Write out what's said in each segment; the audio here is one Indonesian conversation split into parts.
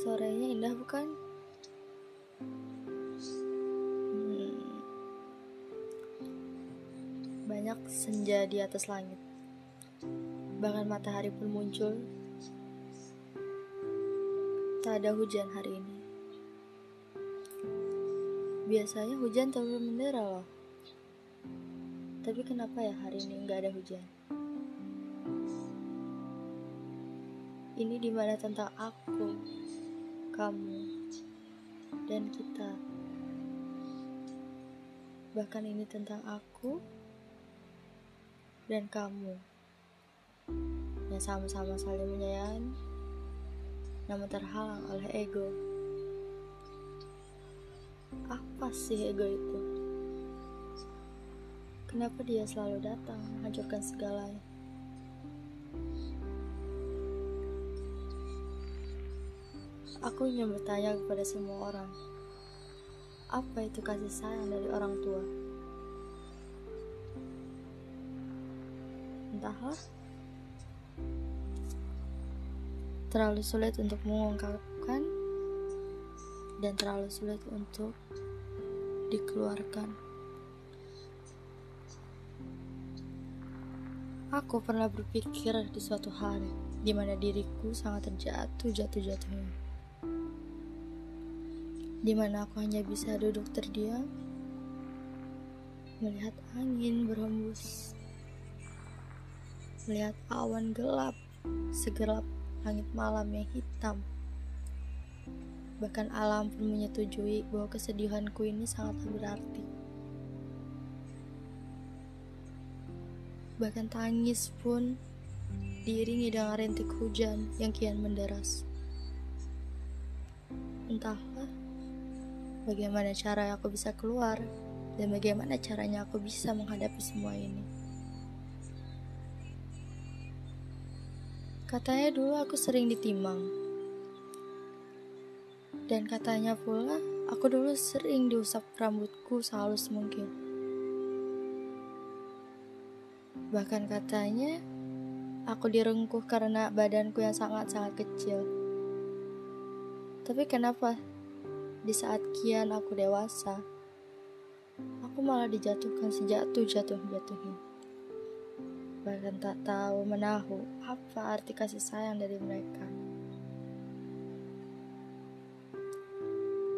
Sorenya indah bukan? Hmm. Banyak senja di atas langit. Bahkan matahari pun muncul. Tak ada hujan hari ini. Biasanya hujan terlalu mendera loh. Tapi kenapa ya hari ini nggak ada hujan? Ini di mana tentang aku, kamu, dan kita. Bahkan ini tentang aku dan kamu yang sama-sama saling menyayangi, namun terhalang oleh ego. Apa sih ego itu? Kenapa dia selalu datang menghancurkan segalanya? Aku ingin bertanya kepada semua orang, apa itu kasih sayang dari orang tua? Entahlah, terlalu sulit untuk mengungkapkan dan terlalu sulit untuk dikeluarkan. Aku pernah berpikir di suatu hari di mana diriku sangat terjatuh jatuh-jatuhnya di mana aku hanya bisa duduk terdiam, melihat angin berhembus, melihat awan gelap, segelap langit malam yang hitam. Bahkan alam pun menyetujui bahwa kesedihanku ini sangatlah berarti. Bahkan tangis pun diiringi dengan rintik hujan yang kian menderas. Entahlah, bagaimana cara aku bisa keluar dan bagaimana caranya aku bisa menghadapi semua ini. Katanya dulu aku sering ditimang. Dan katanya pula, aku dulu sering diusap rambutku sehalus mungkin. Bahkan katanya, aku direngkuh karena badanku yang sangat-sangat kecil. Tapi kenapa di saat kian aku dewasa, aku malah dijatuhkan sejatuh-jatuh-jatuhnya. Bahkan tak tahu menahu apa arti kasih sayang dari mereka.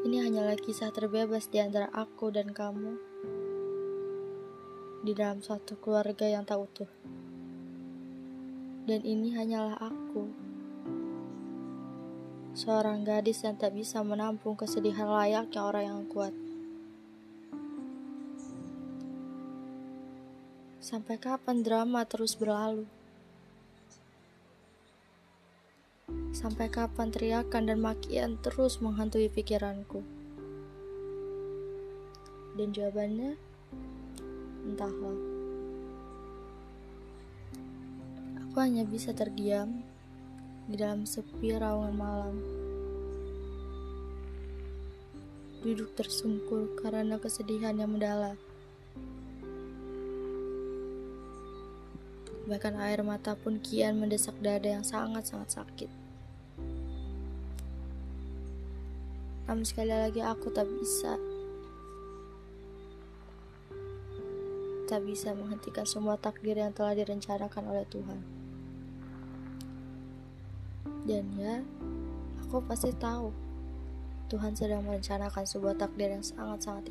Ini hanyalah kisah terbebas di antara aku dan kamu di dalam suatu keluarga yang tak utuh. Dan ini hanyalah aku seorang gadis yang tak bisa menampung kesedihan layaknya orang yang kuat. Sampai kapan drama terus berlalu? Sampai kapan teriakan dan makian terus menghantui pikiranku? Dan jawabannya, entahlah. Aku hanya bisa terdiam di dalam sepi rawangan malam. Duduk tersungkur karena kesedihan yang mendalam. Bahkan air mata pun kian mendesak dada yang sangat-sangat sakit. Namun sekali lagi aku tak bisa tak bisa menghentikan semua takdir yang telah direncanakan oleh Tuhan. Dan ya, aku pasti tahu Tuhan sedang merencanakan sebuah takdir yang sangat-sangat